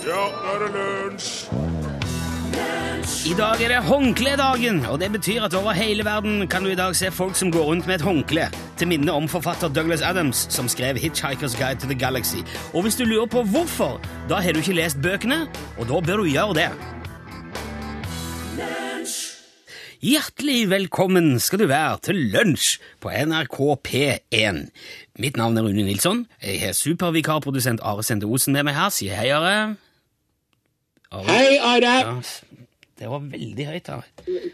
Ja, nå er det lunsj! I dag er det håndkledagen, og det betyr at over hele verden kan du i dag se folk som går rundt med et håndkle, til minne om forfatter Douglas Adams, som skrev Hitchhiker's Guide to the Galaxy. Og hvis du lurer på hvorfor, da har du ikke lest bøkene, og da bør du gjøre det. Hjertelig velkommen skal du være til lunsj på NRK P1. Mitt navn er Rune Nilsson. Jeg har supervikarprodusent Are Sende Osen med meg her. Sier hei, Are. Are. Hei, Are! Ja, det var veldig høyt. Are.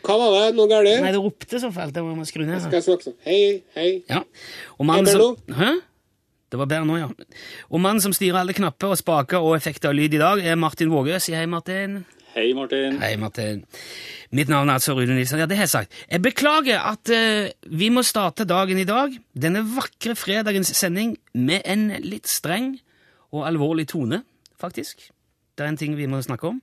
Hva var det? Noe galt? Nei, det ropte så fælt. Jeg må skru ned. Skal jeg snakke sånn? Hei, hei. Ja. Og mannen det som Hæ? Det var bedre nå, ja. Og mannen som styrer alle knapper og spaker og effekter av lyd i dag, er Martin Vågø. Si hei, Martin. Hei, Martin. Hei, Martin. Mitt navn er altså Rune Nilsen. Ja, det har jeg sagt. Jeg beklager at uh, vi må starte dagen i dag, denne vakre fredagens sending, med en litt streng og alvorlig tone, faktisk. Det er en ting vi må snakke om.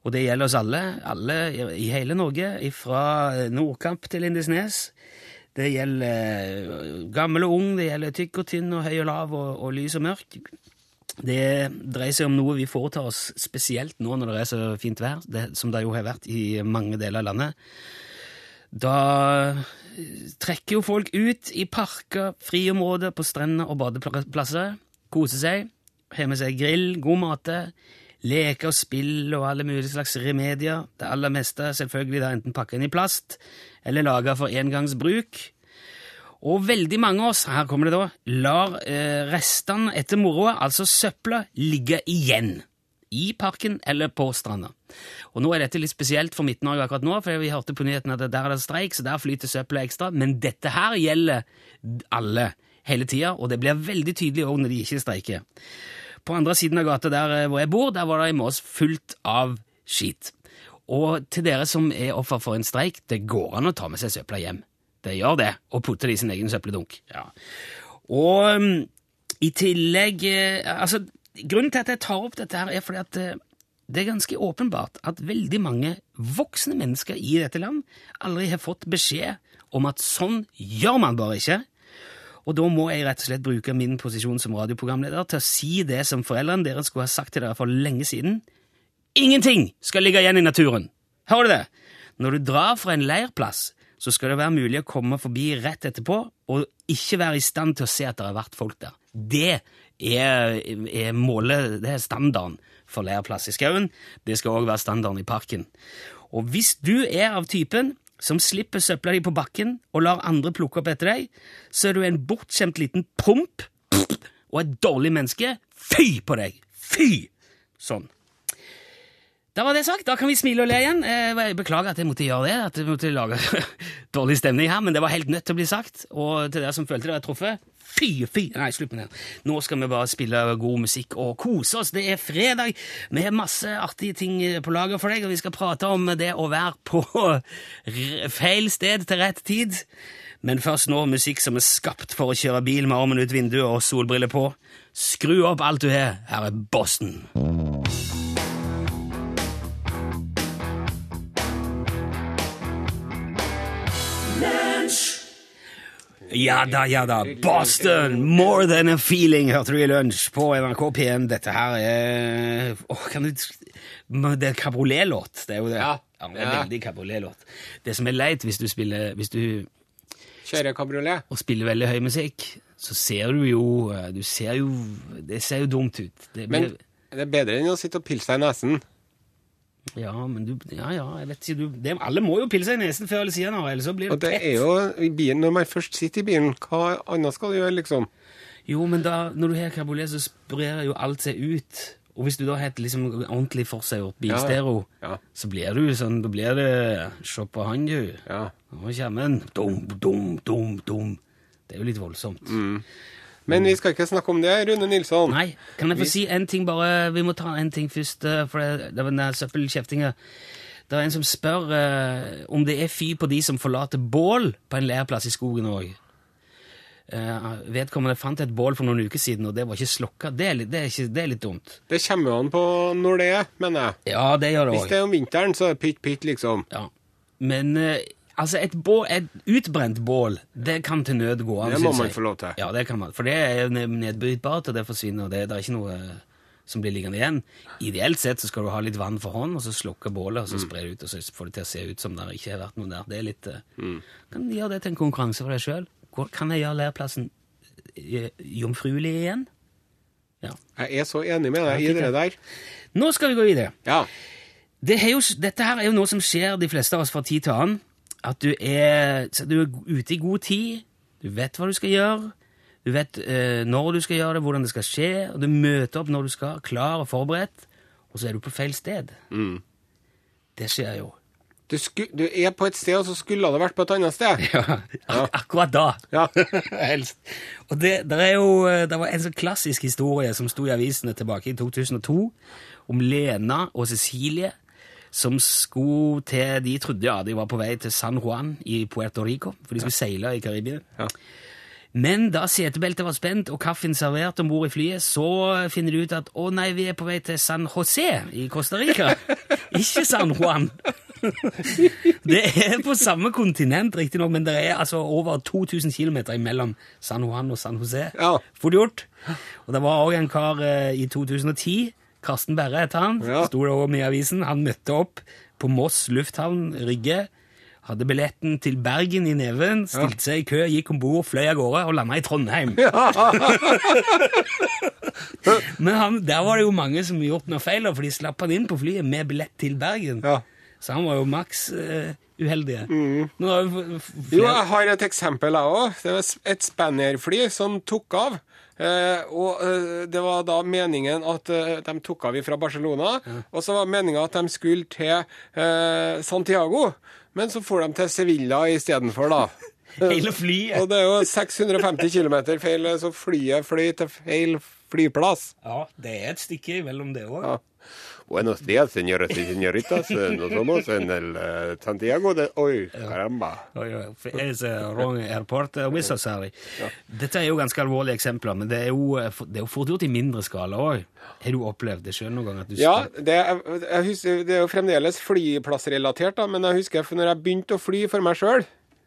Og det gjelder oss alle, alle i- hele Norge, fra Nordkamp til Lindesnes. Det gjelder eh, gammel og ung, det gjelder tykk og tynn og høy og lav og, og lys og mørk. Det dreier seg om noe vi foretar oss spesielt nå når det er så fint vær, det, som det jo har vært i mange deler av landet. Da eh, trekker jo folk ut i parker, friområder, på strender og badeplasser, koser seg, har med seg grill, god mat, leker og spill og alle mulige slags remedier. Det aller meste selvfølgelig da enten pakket inn i plast eller laga for engangsbruk. Og veldig mange av oss, her kommer det da, lar eh, restene etter moroa, altså søpla, ligge igjen. I parken eller på stranda. Og nå er dette litt spesielt for Midt-Norge akkurat nå, for vi hørte på nyhetene at der er det streik, så der flyter søpla ekstra. Men dette her gjelder alle hele tida, og det blir veldig tydelig òg når de ikke streiker. På andre siden av gata der eh, hvor jeg bor, der var det i Mås fullt av skit. Og til dere som er offer for en streik, det går an å ta med seg søpla hjem. Det gjør det, og putte det i sin egen søppeldunk. Ja. Og um, i tillegg eh, altså, Grunnen til at jeg tar opp dette, her er fordi at eh, det er ganske åpenbart at veldig mange voksne mennesker i dette land aldri har fått beskjed om at sånn gjør man bare ikke. Og da må jeg rett og slett bruke min posisjon som radioprogramleder til å si det som foreldrene deres skulle ha sagt til dere for lenge siden. Ingenting skal ligge igjen i naturen! Hører du det? Når du drar fra en leirplass, så skal det være mulig å komme forbi rett etterpå og ikke være i stand til å se at det har vært folk der. Det er, er målet, det er standarden for leirplass i skauen. Det skal òg være standarden i parken. Og hvis du er av typen som slipper søpla di på bakken og lar andre plukke opp etter deg, så er du en bortskjemt liten promp og et dårlig menneske. Fy på deg! Fy! Sånn. Da var det sagt. Da kan vi smile og le igjen. Eh, Jeg beklager at jeg måtte gjøre det, at jeg måtte lage dårlig stemning her, men det var helt nødt til å bli sagt. Og til dere som følte dere truffet, fy, fy! Nei, slutt med det. Nå skal vi bare spille god musikk og kose oss. Det er fredag. Vi har masse artige ting på lager for deg, og vi skal prate om det å være på feil sted til rett tid. Men først nå musikk som er skapt for å kjøre bil med armen ut vinduet og solbriller på. Skru opp alt du har. Her er Boston. Ja da, ja da. Boston, more than a feeling, hørte du i lunsj på NRK P1. Dette her er oh, kan du Det er kabriolet-låt. Det er jo det. Ja. ja det er veldig kabriolet-låt. Det som er leit hvis du spiller hvis du, Kjører kabriolet. og spiller veldig høy musikk, så ser du jo Du ser jo Det ser jo dumt ut. Det Men det er bedre enn å sitte og pille seg i nesen. Ja, men du Ja, ja, jeg vet ikke du, det, Alle må jo pille seg i nesen før eller siden, ellers så blir Og det det tett. er jo i bilen, Når man først sitter i bilen, hva annet skal du gjøre, liksom? Jo, men da, når du har kabriolet, så sprer jo alt seg ut. Og hvis du da har liksom ordentlig forseggjort bilstereo, Ja. så blir du sånn, da blir det Se på han, du. Ja. Nå kommer han. Dum, dum, dum, dum. Det er jo litt voldsomt. Men vi skal ikke snakke om det, Rune Nilsson. Nei, kan jeg få si en ting bare? Vi må ta en ting først, eh, for det, det var den søppelkjeftinga. Det er en som spør uh, om det er fy på de som forlater bål på en leirplass i skogen òg. Uh, vedkommende fant et bål for noen uker siden, og det var ikke slokka. Det er litt, det er ikke, det er litt dumt. Det kommer jo an på når det er, mener jeg. Ja, det gjør det Hvis det er om vinteren, så er det pytt pytt, liksom. Ja. Men eh, altså, et, bål, et utbrent bål, det kan til nød gå an. Det må man jeg. få lov til. Ja, det kan man. For det er nedbrytbart, og det forsvinner. og det, det er ikke noe eh, som blir liggende igjen. Ideelt sett så skal du ha litt vann for hånd, og så slukke bålet, og Mm. så spre det ut, og så får det til å se ut som det ikke har vært noe der. Det er litt... Mm. Kan du gjøre det til en konkurranse for deg sjøl? Kan jeg gjøre leirplassen eh, jomfruelig igjen? Ja. Jeg er så enig med deg i det der. Nå skal vi gå videre. Ja. Det er jo, dette her er jo noe som skjer de fleste av oss fra tid til annen. At du er, du er ute i god tid, du vet hva du skal gjøre, du vet eh, når du skal gjøre det, hvordan det skal skje, og du møter opp når du skal, klar og forberedt, og så er du på feil sted. Det skjer jo. Du, sku, du er på et sted, og så skulle det vært på et annet sted. Ja, ak akkurat da. Ja. Helst. Og det, er jo, eh, det var en sånn klassisk historie som sto i avisene tilbake i 2002, om Lena og Cecilie, som skulle til De trodde ja, de var på vei til San Juan i Puerto Rico, for de skulle seile i Karibia. Ja. Men da setebeltet var spent og kaffen servert om bord i flyet, så finner de ut at å nei, vi er på vei til San José i Costa Rica, ikke San Juan. Det er på samme kontinent, riktignok, men det er altså over 2000 km mellom San Juan og San José. Ja. Fort gjort. Og det var òg en kar eh, i 2010, Karsten Berre heter han, Ja. sto det om i avisen. Han møtte opp på Moss lufthavn Rygge. Hadde billetten til Bergen i neven, stilte seg i kø, gikk om bord, fløy av gårde og landa i Trondheim. Men han, der var det jo mange som gjort noe feil, for de slapp han inn på flyet med billett til Bergen. Ja. Så han var jo maks uh, uheldig. Nå har vi f- f- Jo, jeg har et eksempel, jeg òg. Det var et Spanair-fly som tok av. Eh, og eh, det var da meningen at eh, de tok av fra Barcelona. Og så var meninga at de skulle til Santiago. Men så for de til Sevilla istedenfor, da. Hele flyet. Og det er jo 650 km feil, så flyet fløy til feil flyplass. Ja, det er et stykke imellom det òg. Ja. Buenos días, señores y señoritas. Eh, Nos somos en el eh, Santiago de Oi, caramba. It's a wrong airport. we're so sorry. Dette er jo ganske alvorlige eksempler, men det er jo, eh, det er jo fort gjort i mindre skala òg. Har du opplevd det sjøl noen gang? at du Ja, det er, jeg husker, det er jo fremdeles flyplassrelatert, da, men jeg husker når jeg begynte å fly for meg sjøl,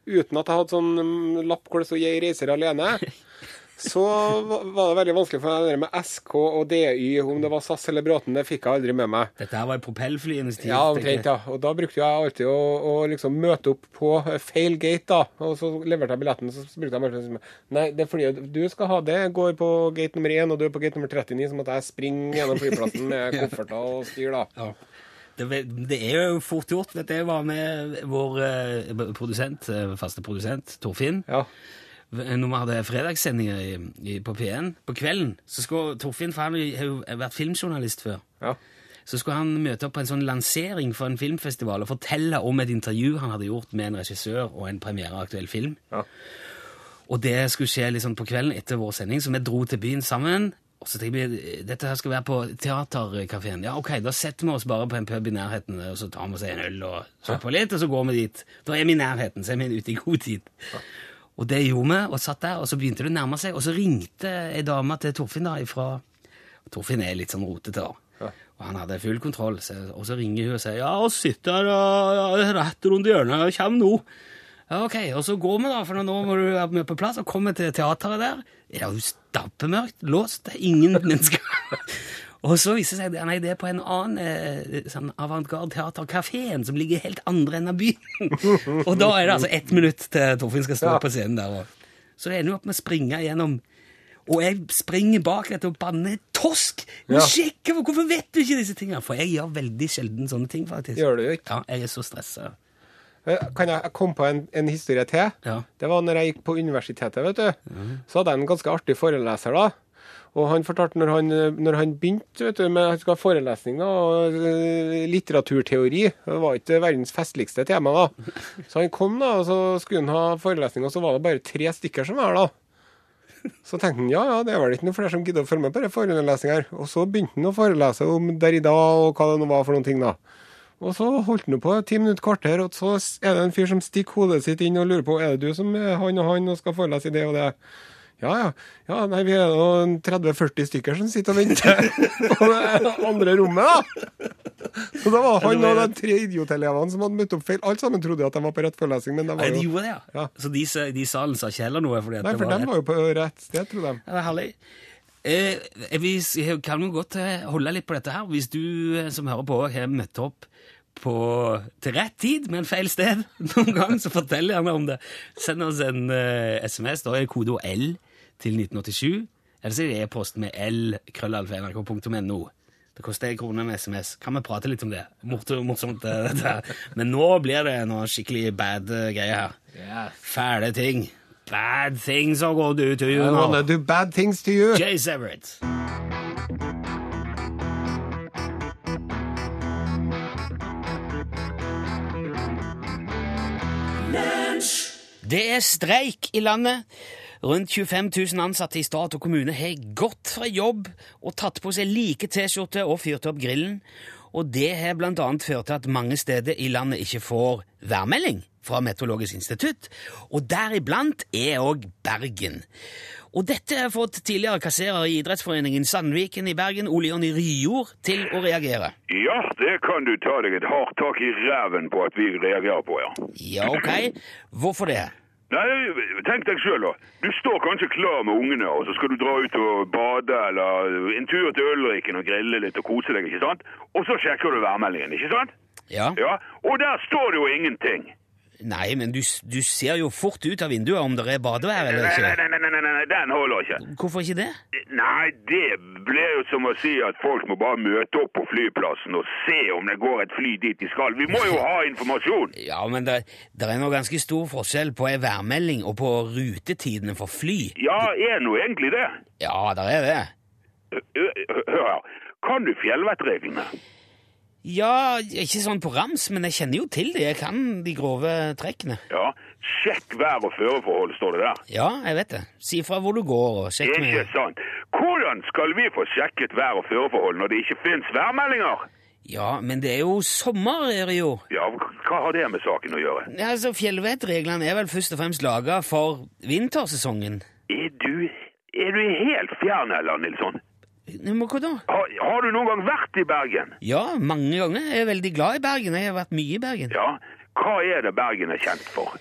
uten at jeg hadde sånn mm, lapp hvor det sto 'Jeg reiser alene', så var det veldig vanskelig for meg det med SK og DY, om det var SAS eller Bråten, det fikk jeg aldri med meg. Dette her var propellflyenes tid. Ja, omtrent, ja. Og da brukte jeg alltid å, å liksom møte opp på eh, feil gate, da. Og så leverte jeg billetten, så brukte jeg bare Nei, det er fordi du skal ha, det går på gate nummer én, og du er på gate nummer 39, så måtte jeg springe gjennom flyplassen med kofferter og styr, da. Ja. Det, det er jo fort gjort. Vet jeg var med vår eh, produsent, eh, faste produsent, Torfinn. Ja. Når vi hadde fredagssendinger på P1 på kvelden, så skulle Torfinn, for han har jo vært filmjournalist før, Ja. så skulle han møte opp på en sånn lansering for en filmfestival og fortelle om et intervju han hadde gjort med en regissør og en premiereaktuell film. Ja. Og det skulle skje liksom på kvelden etter vår sending, så vi dro til byen sammen. Og så tenkte vi dette her skal være på teaterkafeen. Ja, ok, da setter vi oss bare på en pub i nærheten, og så tar vi oss en øl og så på litt, og så går vi dit. Da er vi i nærheten, så er vi ute i god tid. Og det gjorde vi, og satt der, og så begynte det å nærme seg, og så ringte ei dame til Torfinn da ifra Torfinn er litt sånn rotete, da. Ja. Og han hadde full kontroll, så, og så ringer hun og sier ja, og sitter her ja, rett rundt hjørnet, jeg kommer nå. Ja, ok, og så går vi da, for nå må du være med på plass, og kommer til teateret der. Det er jo stappemørkt, låst, det er ingen mennesker. Og så viser det seg at nei, det er på en annen eh, sånn avantgarde teaterkaféen som ligger helt andre enden av byen. og da er det altså ett minutt til Torfinn skal stå Ja. på scenen der. Og. Så det ender jo opp med å springe gjennom og jeg springer bak dette og banner tosk! Må Ja. sjekke, Hvorfor vet du ikke disse tingene? For jeg gjør veldig sjelden sånne ting, faktisk. Gjør du ikke? Ja, jeg er så stressa. Eh, Kan jeg, jeg komme på en, en historie til? Ja. Det var når jeg gikk på universitetet, vet du. Så hadde jeg en ganske artig foreleser da. Og han fortalte når han, når han begynte du, med han forelesning da, og eh, litteraturteori Det var ikke verdens festligste tema, da. Så han kom, da, og så skulle han ha forelesning, og så var det bare tre stykker som var her da. Så tenkte han ja, ja, det er vel ikke noen flere som gidder å følge med på denne forelesninga her. Og så begynte han å forelese om Derrida og hva det nå var for noen ting, da. Og så holdt han på ti minutter, kvarter, og så er det en fyr som stikker hodet sitt inn og lurer på er det du som er han og han og skal forelese i det og det. Ja, ja. ja nei, vi er nå 30-40 stykker som sitter og venter på det andre rommet, da. Og da var han og de tre idiotelevene som hadde møtt opp feil. Alle sammen trodde at de var på rett forelesning, men de Nei, var de gjorde det, ja. Ja. Så de, de i salen sa ikke heller noe? Fordi Nei, for de var jo på rett sted, tror de. Ja, er herlig. Eh, vi kan jo godt eh, holde litt på dette her. Hvis du eh, som hører på har møtt opp på, til rett tid, men feil sted noen gang, så fortell gjerne om det. Send oss en uh, SMS. Da er kodeord L til 1987. Eller så er det e-post med l krøllalfa.nrk.no. Det koster en krone med SMS. Kan vi prate litt om det? Mort- Morsomt, dette her. Men nå blir det noe skikkelig bad eh, greier her. Fæle ting. Bad things are going to do you I now. wanna do bad things to you. Jay Everett. Det er streik i landet. Rundt 25 000 ansatte i stat og kommune har gått fra jobb og tatt på seg like T-skjorte og fyrt opp grillen. Og det har annet ført til at mange steder i landet ikke får værmelding fra Meteorologisk institutt, og deriblant er òg Bergen. Og dette har fått tidligere kasserer i idrettsforeningen Sandviken i Bergen, Ole Jonny Ryjord, til å reagere. Ja, det kan du ta deg et hardt tak i ræven på at vi reagerer på, ja. Ja, ok. Hvorfor det? Nei, tenk deg sjøl, da. Du står kanskje klar med ungene, og så skal du dra ut og bade eller en tur til Ølriken og grille litt og kose deg, ikke sant? Og så sjekker du værmeldingen, ikke sant? Ja? Ja, og der står det jo ingenting. Nei, men du, du ser jo fort ut av vinduet om det er badevær eller ikke. nei, nei, nei, nei, nei, den holder ikke. Hvorfor ikke det? Nei, det ble jo som å si at folk må bare møte opp på flyplassen og se om det går et fly dit de skal. Vi må jo ha informasjon. Ja, men det, det er nå ganske stor forskjell på ei værmelding og på rutetidene for fly. Ja, er nå egentlig det. Ja, det er det. Hør her. Kan du fjellvettreglene? Ja, ikke sånn på rams, men jeg kjenner jo til det. Jeg kan de grove trekkene. Ja. Sjekk vær- og føreforhold, står det der. Ja, jeg vet det. Si fra hvor du går, og sjekk Ikke sant? Hvordan skal vi få sjekket vær- og føreforhold når det ikke finnes værmeldinger? Ja, men det er jo sommer, er det jo. Ja, hva har det med saken å gjøre? Ja, altså, Fjellvettreglene er vel først og fremst laga for vintersesongen. Er du, er du helt fjern, eller, Nilsson? Men hva da? Har, har du noen gang vært i Bergen? Ja, mange ganger. Jeg er veldig glad i Bergen. Jeg har vært mye i Bergen. Ja. Hva er det Bergen er kjent for?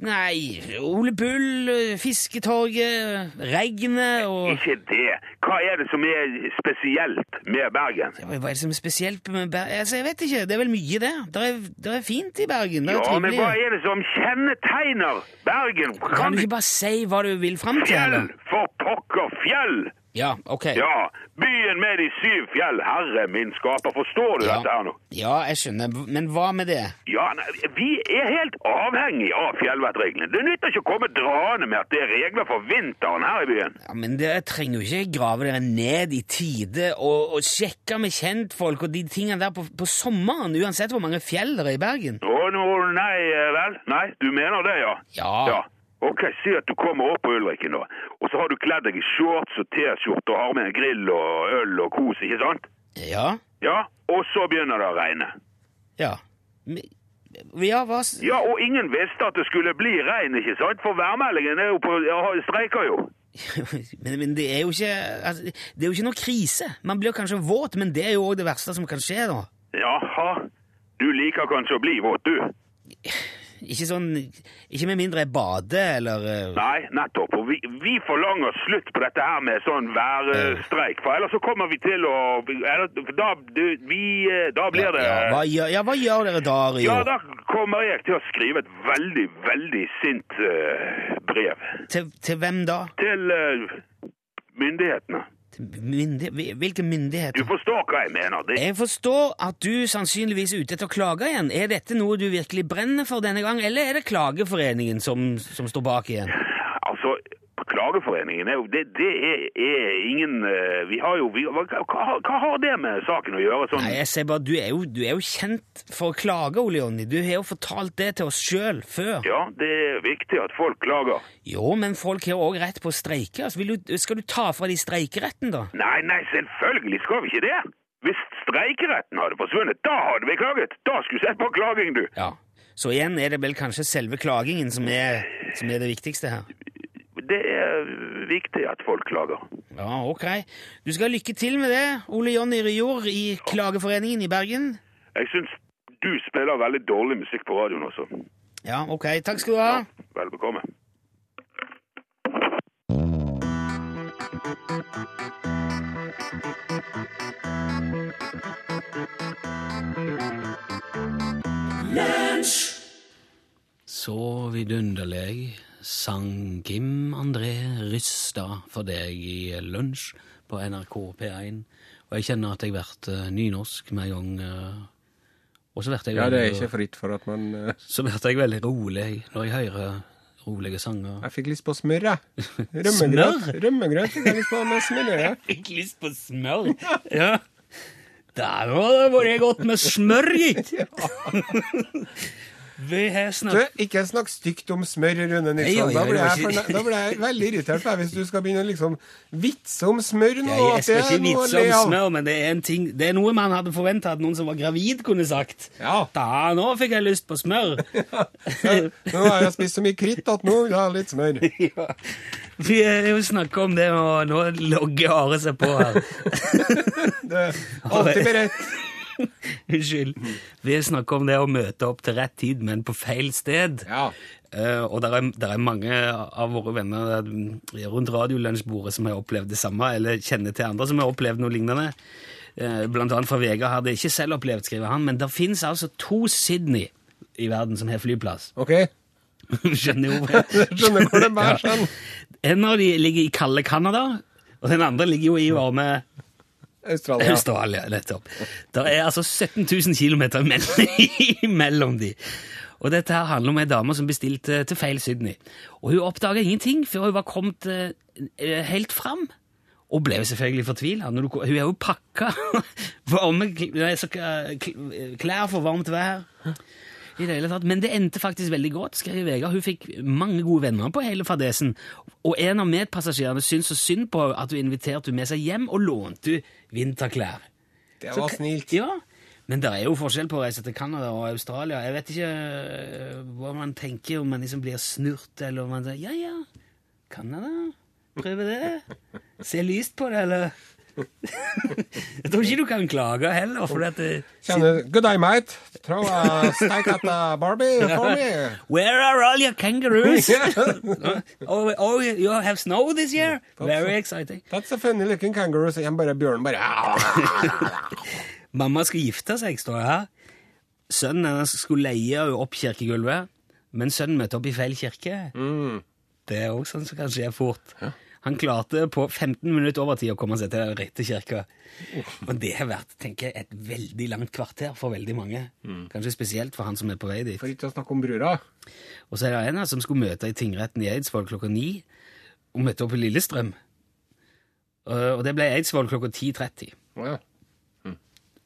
Nei, Ole Bull, Fisketorget, regnet og Ikke det. Hva er det som er spesielt med Bergen? Hva er det som er spesielt med Bergen? Altså, jeg vet ikke. Det er vel mye, det. Det er, det er fint i Bergen. Det er Ja, men hva er det som kjennetegner Bergen? Kan du ikke bare si hva du vil fram til? Fjell! For pokker, fjell! Ja, ok. Ja, byen med de syv fjell, herre min skaper, forstår du Ja. dette her nå? Ja, jeg skjønner. Men hva med det? Ja, nei, vi er helt avhengig av fjellvettreglene. Det nytter ikke å komme draende med at det er regler for vinteren her i byen. Ja, Men dere trenger jo ikke grave dere ned i tide og, og sjekke med kjentfolk og de tingene der på, på sommeren, uansett hvor mange fjell det er i Bergen. Å, nå, nei eh, vel? Nei, du mener det, ja? Ja. Ja. Ok, si at du kommer opp på Ulriken da, og så har du kledd deg i shorts og t-skjorte og har med en grill og øl og kos, ikke sant? Ja. Ja, og så begynner det å regne. Ja. Ja, hva Ja, og ingen visste at det skulle bli regn, ikke sant? For værmeldingen er jo på, ja, streiker jo. men, men det er jo ikke altså, Det er jo ikke noe krise. Man blir kanskje våt, men det er jo òg det verste som kan skje, da. Jaha, du liker kanskje å bli våt, du? Ikke sånn Ikke med mindre jeg bader, eller eh, Nei, nettopp. Og vi, vi forlanger slutt på dette her med sånn værstreik, for ellers så kommer vi til å da, vi, eh, da blir det ja, hva, gjør, ja, hva gjør dere da, Rio? Ja, da kommer jeg til å skrive et veldig, veldig sint uh, brev til, til hvem da? til uh, myndighetene. Til hvilke myndigheter? Du forstår hva jeg mener. Det, Jeg forstår at du sannsynligvis er ute etter å klage igjen. Er dette noe du virkelig brenner for denne gang, eller er det Klageforeningen som, som står bak igjen? Altså, er jo Det, det er, er ingen eh, Vi har jo vi, hva, hva, hva har det med saken å gjøre? Sånn, Nei, jeg ser bare, du er, jo, du er jo kjent for å klage, Ole Jonny. Du har jo fortalt det til oss sjøl før. Ja, det er viktig at folk klager. Jo, men folk har òg rett på å streike. Altså, du, skal du ta fra de streikeretten, da? Nei, nei, selvfølgelig skal vi ikke det. Hvis streikeretten hadde forsvunnet, da hadde vi klaget. Da skulle du sett på klaging, du. Ja. Så igjen er det vel kanskje selve klagingen som er, som er det viktigste her. Det er viktig at folk klager. Ja, ok. Du skal ha lykke til med det, Ole Jonny Ryjord i Klageforeningen i Bergen. Jeg syns du spiller veldig dårlig musikk på radioen også. Ja, ok. Takk skal du ha. Vel bekomme. Så vidunderlig sang Kim André Rystad for deg i lunsj på NRK P1. Og jeg kjenner at jeg blir nynorsk med en gang. eh, Og så blir jeg, Ja, det er ikke fritt for at man uh... så blir jeg veldig rolig når jeg hører rolige sanger. Jeg fikk lyst på smør, jeg. Rømmegrøt. Rømmegrøt fikk jeg lyst på med smør. jeg. Fikk lyst på smør. Ja. Der var det vært godt med smør, gitt! Vi har Du, ikke snakk stygt om smør, Rune Nilsson. Da blir jeg, ikke- da blir jeg veldig irritert deg hvis du skal begynne å liksom vitse om smør nå. Jeg at jeg skal det er ikke noe å vitse le om av. smør, men det er, en ting, det er noe man hadde forventa at noen som var gravid, kunne sagt. Ja. Da, nå fikk jeg lyst på smør. Nå har jeg spist så mye kritt at nå vil jeg ha litt smør. ja. Vi er jo snakka om det, og nå logger Are seg på her. Det er alltid beredt. Unnskyld. Vi snakka om det å møte opp til rett tid, men på feil sted. Ja. Uh, og det er, er mange av våre venner eh, rundt radiolunsjbordet som har opplevd det samme, eller kjenner til andre som har opplevd noe lignende. Uh, blant annet fra Vegard har det ikke selv opplevd, skriver han, men det finnes altså to Sydney i verden som har flyplass. OK. Skjønner jo Skjønner hvor det bærer hen. En av de ligger i kalde Canada, og den andre ligger jo i varme Australia. Australia. nettopp. Det er altså 17 000 km mellom de. Og dette her handler om ei dame som bestilte til feil Sydney. Og hun oppdaga ingenting før hun var kommet eh, helt fram. Og ble selvfølgelig fortvila. Hun er jo pakka varme k- kl- klær for varmt vær. I det hele tatt. Men det endte faktisk veldig godt, skrev Vegard. Hun fikk mange gode venner på hele fadesen. Og en av medpassasjerene syntes så synd på at hun inviterte henne med seg hjem og lånte hun vinterklær. Det var så, snilt. Ja, men det er jo forskjell på å reise til Canada og Australia. Jeg vet ikke øh, hva man tenker, om man liksom blir snurt, eller om man sier ja, ja, Canada, prøve det. Se lyst på det, eller Jeg tror ikke du kan klage heller, for at det, Kjenner Good day, mate. Throw a steak at the Barbie for me. Where are all your kangaroos? Oh, oh, you have snow this year? Very exciting. That's a funny looking kangaroo, Så bare Bjørn bare Mamma skal gifte seg, står det her. Sønnen hennes skulle leie opp kirkegulvet, men sønnen møtte opp i feil kirke. Det er også sånn som kan skje fort. Han klarte på 15 minutter over tid å komme seg til den rette kirka. Og det har vært tenker jeg, et veldig langt kvarter for veldig mange. Kanskje spesielt for han som er på vei dit. For ikke å snakke om brura. Og så er det en her som skulle møte i tingretten i Eidsvoll klokka ni, og møtte opp i Lillestrøm. Og det ble Eidsvoll klokka 10.30. Å ja.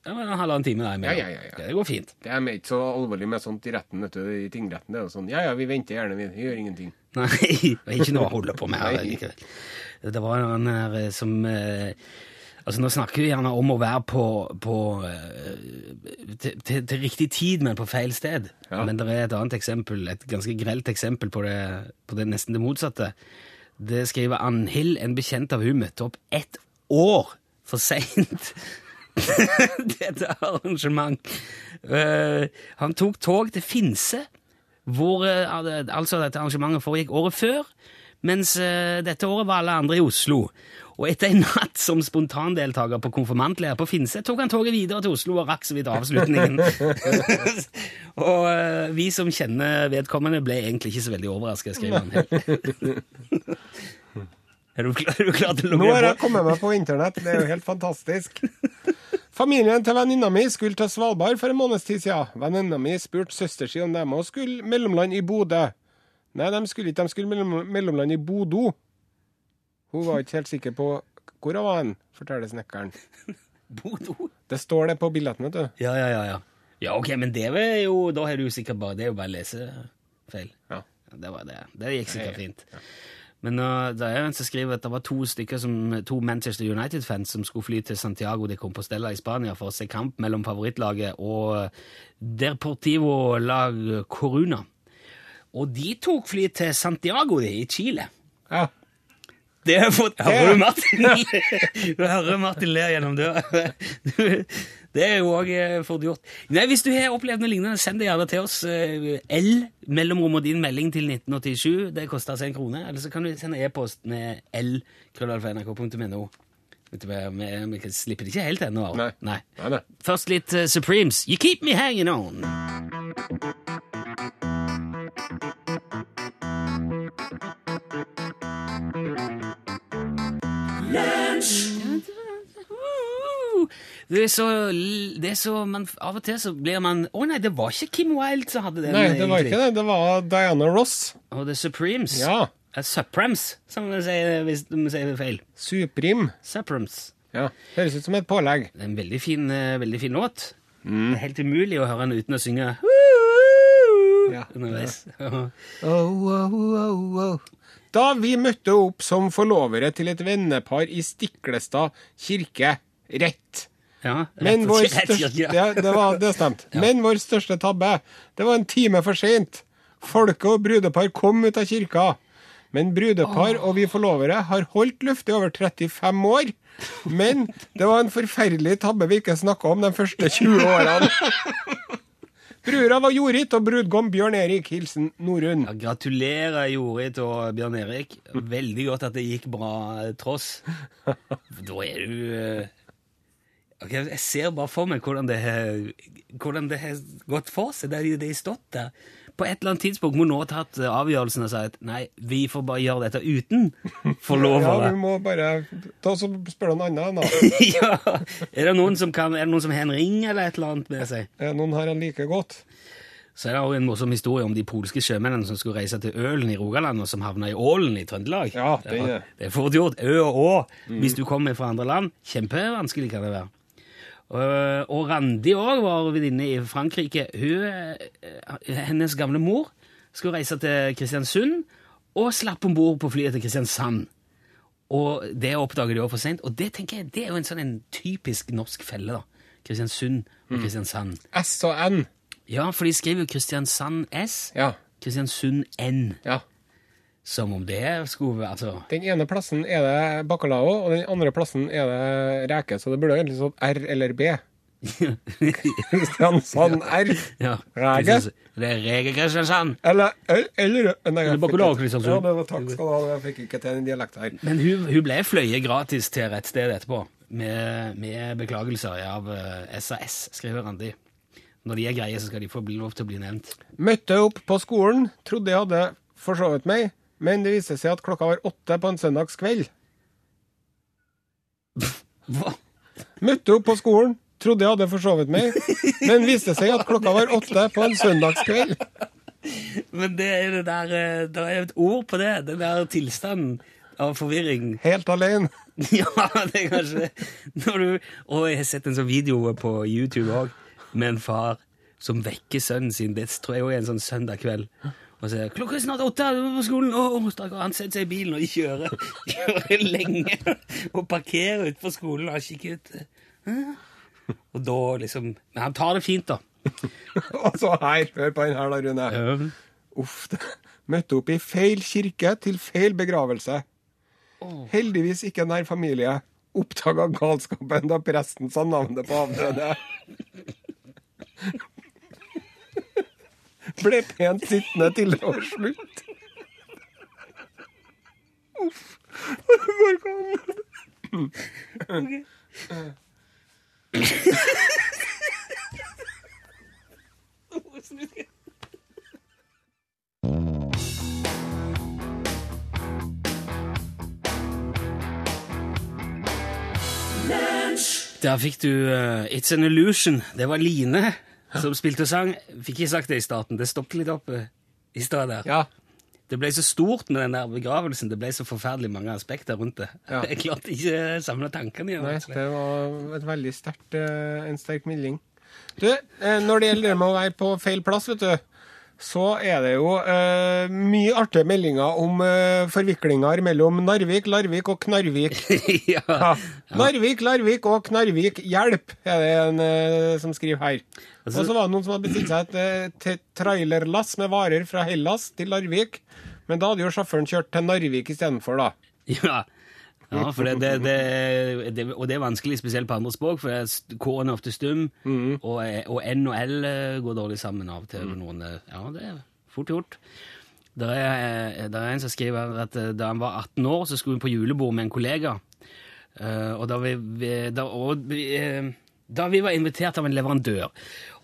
men en halvannen time der imellom. Ja, ja, ja, ja. Det går fint. Det er ikke så alvorlig med sånt i retten, vet du. I tingretten det er jo sånn Ja ja, vi venter gjerne, vi. Vi gjør ingenting. Nei, det er ikke noe å holde på med her likevel. Det var han her eh, som eh, Altså, nå snakker vi gjerne om å være på, på eh, til, til, til riktig tid, men på feil sted. Ja. Men det er et annet eksempel, et ganske grelt eksempel på det, på det nesten det motsatte. Det skriver Annhild, en bekjent av hun møtte opp ett år for seint. Dette arrangement. Uh, han tok tog til Finse, hvor eh, altså dette arrangementet foregikk året før, mens eh, dette året var alle andre i Oslo. Og etter en natt som spontandeltaker på konfirmantleir på Finse, tok han toget videre til Oslo og rakk så vidt avslutningen. og eh, vi som kjenner vedkommende, ble egentlig ikke så veldig overrasket, skriver han. er, du klar, er du klar til å Nå har jeg kommet meg på internett, det er jo helt fantastisk. Familien til venninna mi skulle til Svalbard for en måneds tid siden. Venninna mi spurte søster si om de òg skulle mellomland i Bodø. Nei, de skulle ikke, de skulle mellom, mellomland i Bodø. Hun var ikke helt sikker på hvor hun var hen, forteller snekkeren. Bodø? Det står det på billetten, vet du. Ja, ja, ja, ja. Ja, ok, men det er jo, da er du sikkert bare, det er jo bare lesefeil. Ja. Det var det. Det gikk sikkert Ja, ja. Men uh, det er en som skriver at det var to som, to Manchester United-fans som skulle fly til Santiago de Compostela i Spania for å se kamp mellom favorittlaget og Deportivo lag Coruna. Og de tok fly til Santiago de, i Chile. Ja. Det har jeg fått Hører du Martin? Du hører Martin ler gjennom døra. Det er jo òg fort gjort. Nei, Hvis du har opplevd noe lignende, send det gjerne til oss. eh, L, mellomrom og din melding til 1987. Det koster altså en krone. Eller så kan du sende e-post med l, krøllalfa.nrk.no. Vet du hva, Vi slipper det ikke helt ennå. Nei. Nei. Nei, nei. Først litt eh, Supremes. You keep me hanging on. Det er så, det er så man, Av og til så blir man Å nei, det var ikke Kim Wilde som hadde den. Nei, det var egentlig. ikke det. Det var Diana Ross. Og The Supremes. Ja. Eh, Supremes, som de sier hvis de sier feil. Supreme. Supremes. Ja. Høres ut som et pålegg. Det er en veldig fin, eh, veldig fin låt. Mm. Det helt umulig å høre den uten å synge Ja. underveis. Oh, oh, oh, oh. Da vi møtte opp som forlovere til et vennepar i Stiklestad kirke, rett. Ja, Men vår største ja, det, var, det stemte. Men vår største tabbe, det var en time for seint. Folket og brudepar kom ut av kirka. Men brudepar og vi forlovere har holdt luft i over 35 år. Men det var en forferdelig tabbe vi ikke snakka om de første 20 årene. Brura var Jorit og brudgom Bjørn Erik. Hilsen Norunn. Ja, gratulerer, Jorit og Bjørn Erik. Veldig godt at det gikk bra eh, tross. Da er du eh, ok, Jeg ser bare for meg hvordan det har, gått for seg. Det har de stått der. På et eller annet tidspunkt må noen ha tatt avgjørelsen og sagt nei, vi får bare gjøre dette uten Ja, vi må bare ta oss og spørre noen andre. Ja. Er det noen som kan, er det noen som har en ring eller et eller annet med seg? Eh, Noen har en like godt. Så er det også en morsom historie om de polske sjømennene som skulle reise til Ølen i Rogaland, og som havna i Ålen i Trøndelag. Ja, det er det. Er fort gjort. Ø og å. Hvis du kommer fra andre land. Kjempevanskelig kan det være. Og, og Randi òg var venninne i Frankrike. Hun, eh, hennes gamle mor skulle reise til Kristiansund og slapp om bord på flyet til Kristiansand. Og det oppdager de også for sent. Og det tenker jeg, det er jo en sånn en typisk norsk felle. da. Kristiansund og Kristiansand. S og N. Ja, for de skriver jo Kristiansand S, Ja. Kristiansund N. ja. Som om det skulle være altså, Den ene plassen er det bacalao, og den andre plassen er det reke. Så det burde egentlig stått R eller B. Kristiansand R. ja, Rege? Det er Rege Kristiansand. Eller L eller nei, Eller bacalao Kristiansund. Ja, det var takk skal du ha. Jeg fikk ikke til den dialekten her. Men hun, hun ble fløyet gratis til rett sted etterpå, med, med beklagelser av eh, SAS, skriver Randi. Når de er greie, så skal de få lov til å bli nevnt. Møtte opp på skolen, trodde jeg hadde forsovet meg, men det viste seg at klokka var åtte på en søndagskveld. Hva? Møtte opp på skolen, trodde jeg hadde forsovet meg, men viste seg at klokka var åtte på en søndagskveld. Men det er det der eh, Det er et ord på det. Den der tilstanden av forvirring. Helt alene. Ja, det er kanskje det. Når du, og jeg har sett en sånn video på YouTube òg, med en far som vekker sønnen sin. Det tror jeg òg er en sånn søndag kveld. Og sier 'Klokka er snart åtte, du må på skolen.' Å, stakkar. Han setter seg i bilen og kjører, kjører lenge og parkerer utenfor skolen og kikker ut. Og da liksom Men han tar det fint, da. Og så her, hør på den her da, Rune. Uff, det. Møtte opp i feil kirke til feil begravelse. Heldigvis ikke nær familie. Oppdaga galskapen da presten sa navnet på avdøde. Ble pent sittende til det var slutt. Uff. Det går ikke an. Der fikk du uh, It's an Illusion. Det var Line som spilte og sang. Fikk ikke sagt det i starten. Det stoppet litt opp eh, i stad der. Ja. Det ble så stort med den der begravelsen. Det ble så forferdelig mange aspekter rundt det. Ja. Jeg klarte ikke å samle tankene igjen. Nei, det var et veldig sterkt, eh, en sterk melding. Du, eh, når det gjelder det med å være på feil plass, vet du, så er det jo eh, mye artige meldinger om eh, forviklinger mellom Narvik, Larvik og Knarvik. ja. Ja. Narvik, Larvik og Knarvik, hjelp, er det en eh, som skriver her. Altså- og så var det noen som hadde bestilt seg et eh, trailerlass med varer fra Hellas til Larvik. Men da hadde jo sjåføren kjørt til Narvik istedenfor, da. ja. Ja, for det, det, det, og det er vanskelig, spesielt på andre språk, for K-en er ofte stum, og, og N og L eh, går dårlig sammen av og til. Mm. Noen, eh, ja, det er fort gjort. Det er, eh, der er en som skriver at da han var 18 år, så skulle hun på julebord med en kollega. Og da vi, da, og da vi var invitert av en leverandør.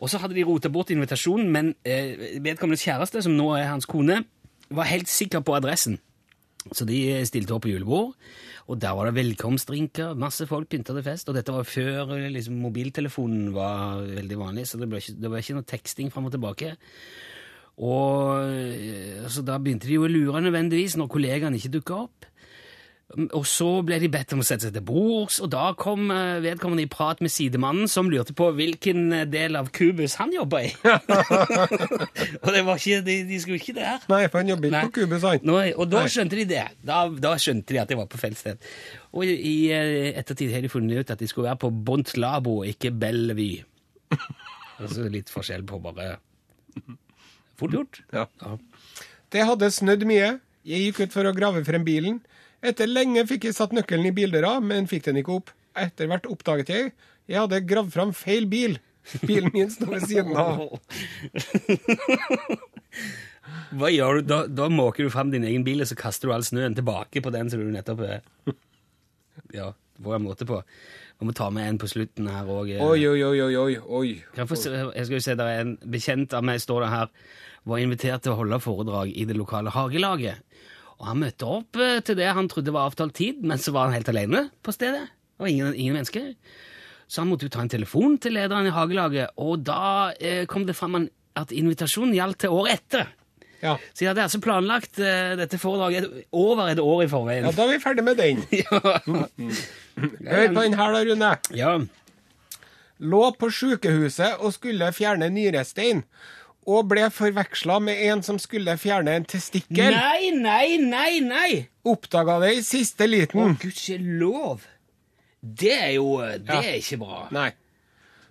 Og så hadde de rota bort invitasjonen, men eh, vedkommendes kjæreste, som nå er hans kone, var helt sikker på adressen. Så de stilte opp på julebord, og der var det velkomstdrinker, masse folk pynta til fest, og dette var før liksom, mobiltelefonen var veldig vanlig, så det, ble ikke, det var ikke noe teksting fram og tilbake. Og eh, så da begynte de jo å lure nødvendigvis når kollegaene ikke dukka opp. Og så ble de bedt om å sette seg til bords, og da kom eh, vedkommende i prat med sidemannen, som lurte på hvilken eh, del av Kubus han jobba i. og det var ikke, de, de skulle ikke der. Nei, for han jobber ikke på Kubus, han. Nå, og da skjønte de det. Da, da skjønte de at det var på feil sted. Og i, i eh, ettertid har de funnet ut at de skulle være på Bontlabo, ikke Bellevue. altså litt forskjell på bare Fort gjort. Ja. Ja. Det hadde snødd mye. Jeg gikk ut for å grave frem bilen. Etter lenge fikk jeg satt nøkkelen i bildøra, men fikk den ikke opp. Etter hvert oppdaget jeg jeg hadde gravd fram feil bil. Bilen min sto ved siden av. Hva gjør du? Da, da måker du fram din egen bil, og så kaster du all snøen tilbake på den som du nettopp Ja, Ja, får jeg måte på. Vi må ta med en på slutten her òg. Oi, oi, oi, oi, oi. oi. Jeg skal jo se, det er en bekjent av meg, står det her, var invitert til å holde foredrag i det lokale hagelaget. Og han møtte opp eh, til det han trodde var avtalt tid, men så var han helt alene på stedet. Det var ingen, ingen mennesker. Så han måtte jo ta en telefon til lederen i hagelaget, og da eh, kom det fram at invitasjonen gjaldt til året etter. Ja. Så de hadde altså planlagt eh, dette foredraget over et år i forveien. ja, da er vi ferdig med den. Hør på den her da, Rune. ja. Lå på sykehuset og skulle fjerne nyrestein. Og ble forveksla med en som skulle fjerne en testikkel. Nei, nei, nei, nei! Oppdaga det i siste liten. Å, gudskjelov! Det er jo Det Ja. er ikke bra. Nei.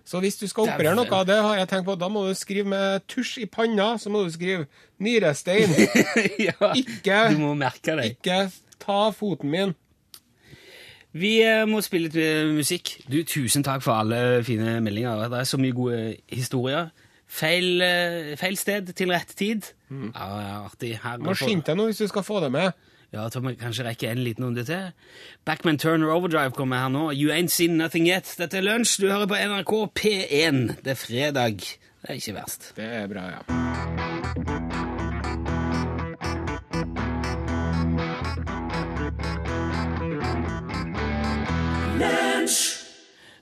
Så hvis du skal operere noe av det, har jeg tenkt på, da må du skrive med tusj i panna, så må du skrive nyrestein. ja, Ikke, du må merke deg. ikke ta foten min. Vi eh, må spille litt eh, musikk. Du, Tusen takk for alle fine meldinger. Det er så mye gode historier. Feil, eh, feil sted til rett tid. Ja, ja, artig. Her Må skynde deg nå hvis du skal få det med. Ja, jeg tror vi kanskje rekker en liten runde til. Backman Turner Overdrive kommer her nå. You ain't seen nothing yet. Dette er lunsj. Du hører på NRK P1. Det er fredag. Det er ikke verst. Det er bra, ja.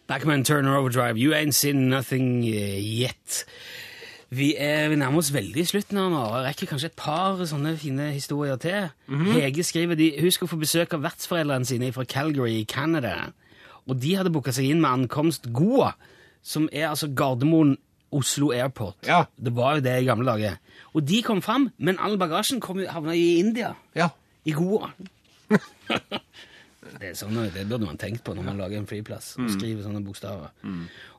Backman Turner Overdrive, You Ain't Seen Nothing Yet. Vi er vi nærmer oss veldig slutten nå. Jeg rekker kanskje et par sånne fine historier til. Hege skriver de, hun skal få besøk av vertsforeldrene sine fra Calgary i Canada. Og de hadde booka seg inn med ankomst Goa, som er altså Gardermoen Oslo Airport. Ja. Det var jo det i gamle dager. Og de kom fram, men all bagasjen kom, havna i India. Ja. I Goa. det, er sånn, det burde man tenkt på når man lager en flyplass og skriver sånne bokstaver.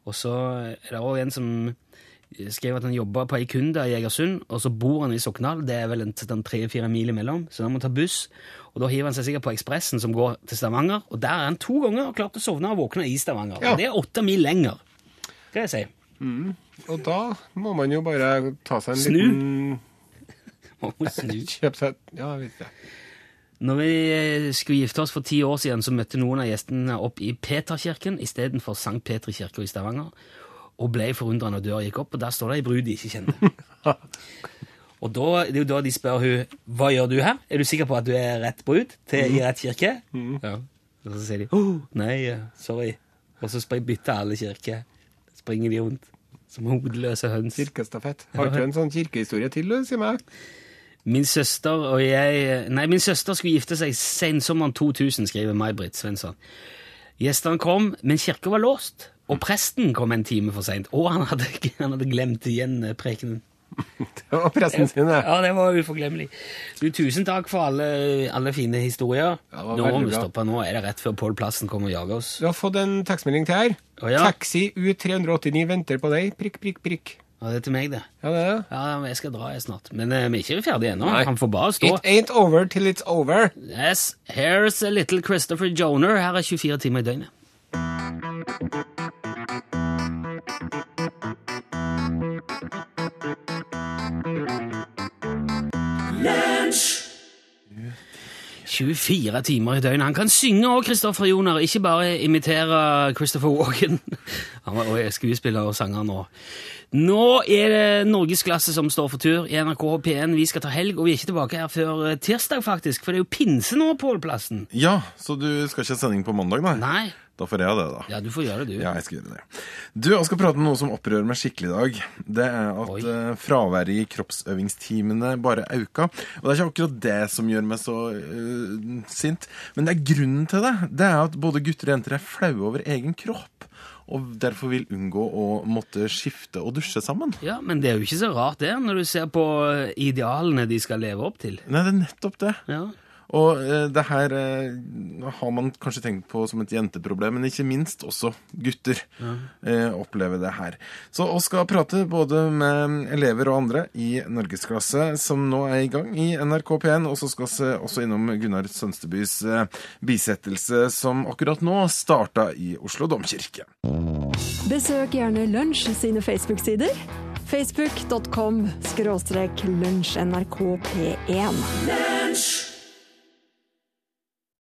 Og så er det også en som skrev at han jobba på Eikunda i Egersund, og så bor han i Sokndal. Det er vel en sånn tre-fire mil imellom, så han må ta buss. Og da hiver han seg sikkert på Ekspressen som går til Stavanger, og der er han to ganger og klart å sovne og våkne i Stavanger. Ja. Og det er åtte mil lenger, skal jeg si. Og da må man jo bare ta seg en Snu. liten snu. Kjøpe seg Ja, jeg vet det. Når vi eh, skulle gifte oss for ti år siden, så møtte noen av gjestene opp i Peterkirken istedenfor Sankt Petri kirke i Stavanger, og ble forundra når døra gikk opp, og der står det ei brud de ikke kjenner. og da, det er jo da de spør hun hva gjør du her? Er du sikker på at du er rett brud til i rett kirke? Ja. Og så sier de oh, nei, sorry. Og så bytter alle kirke. Springer de rundt som hodeløse høns. Kirkestafett. Har ikke du en sånn kirkehistorie til, du, si meg? Min søster og jeg Nei, min søster skulle gifte seg sensommeren 2000, skriver May-Britt Svensson. Gjestene kom, men kirka var låst. Og presten kom en time for seint. Og han hadde, han hadde glemt igjen eh, prekenen. Det var presten sin, det. Ja, det var uforglemmelig. Du, tusen takk for alle, alle fine historier. Ja, nå må vi stoppe. Nå er det rett før Pål Plassen kommer og jager oss. Du har fått en tekstmelding til her. Oh, ja. Taxi U389 venter på deg. Prikk, prikk, prikk. Ja, det er til meg, det. Ja, det er det. Ja, men Jeg skal dra jeg snart. Men eh, vi er ikke ferdige ennå. Nei. Han får bare stå. It ain't over till it's over. Yes, here's a little Christopher Joner. Her er 24 timer i døgnet. Lunsj! 24 timer i døgnet. Han kan synge òg, Christopher Joner, ikke bare imitere Christopher Walken. Han var også skuespiller og sanger nå. Nå er det norgesklasse som står for tur i NRK P1. Vi skal ta helg, og vi er ikke tilbake her før eh, tirsdag, faktisk. For det er jo pinse nå, Pål Plassen. Ja, så du skal ikke ha sending på mandag, da? Nei. Da får jeg det, da. Ja, du får gjøre det, du. Ja, jeg skal gjøre det. Du, jeg skal prate om noe som opprører meg skikkelig i dag. Det er at Oi. eh, fraværet i kroppsøvingstimene bare auka. Og det er ikke akkurat det som gjør meg så uh, sint, men det er grunnen til det. Det er at både gutter og jenter er flaue over egen kropp. Og derfor vil unngå å måtte skifte og dusje sammen. Ja, Men det er jo ikke så rart, det, når du ser på eh, idealene de skal leve opp til. Nei, det er nettopp det. Ja. Og eh, det her eh, har man kanskje tenkt på som et jenteproblem, men ikke minst også gutter ja. opplever det her. Så vi skal prate både med elever og andre i norgesklasse som nå er i gang i NRK P1, og så skal vi også innom Gunnar Sønstebys eh, bisettelse som akkurat nå starta i Oslo domkirke. Besøk gjerne Lunsj sine Facebook-sider. Facebook.com skråstrek lunsjnrkp1.